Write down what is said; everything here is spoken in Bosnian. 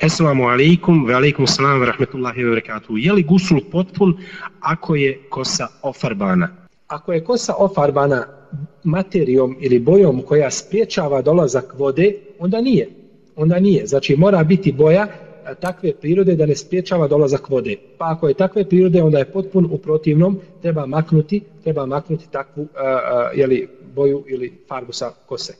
Esselamu alaikum, ve alaikum salam, ve rahmetullahi ve barakatuhu. Je li gusul potpun ako je kosa ofarbana? Ako je kosa ofarbana materijom ili bojom koja spriječava dolazak vode, onda nije. Onda nije. Znači mora biti boja takve prirode da ne spriječava dolazak vode. Pa ako je takve prirode, onda je potpun u protivnom, treba maknuti, treba maknuti takvu uh, uh, jeli, boju ili farbu sa kose.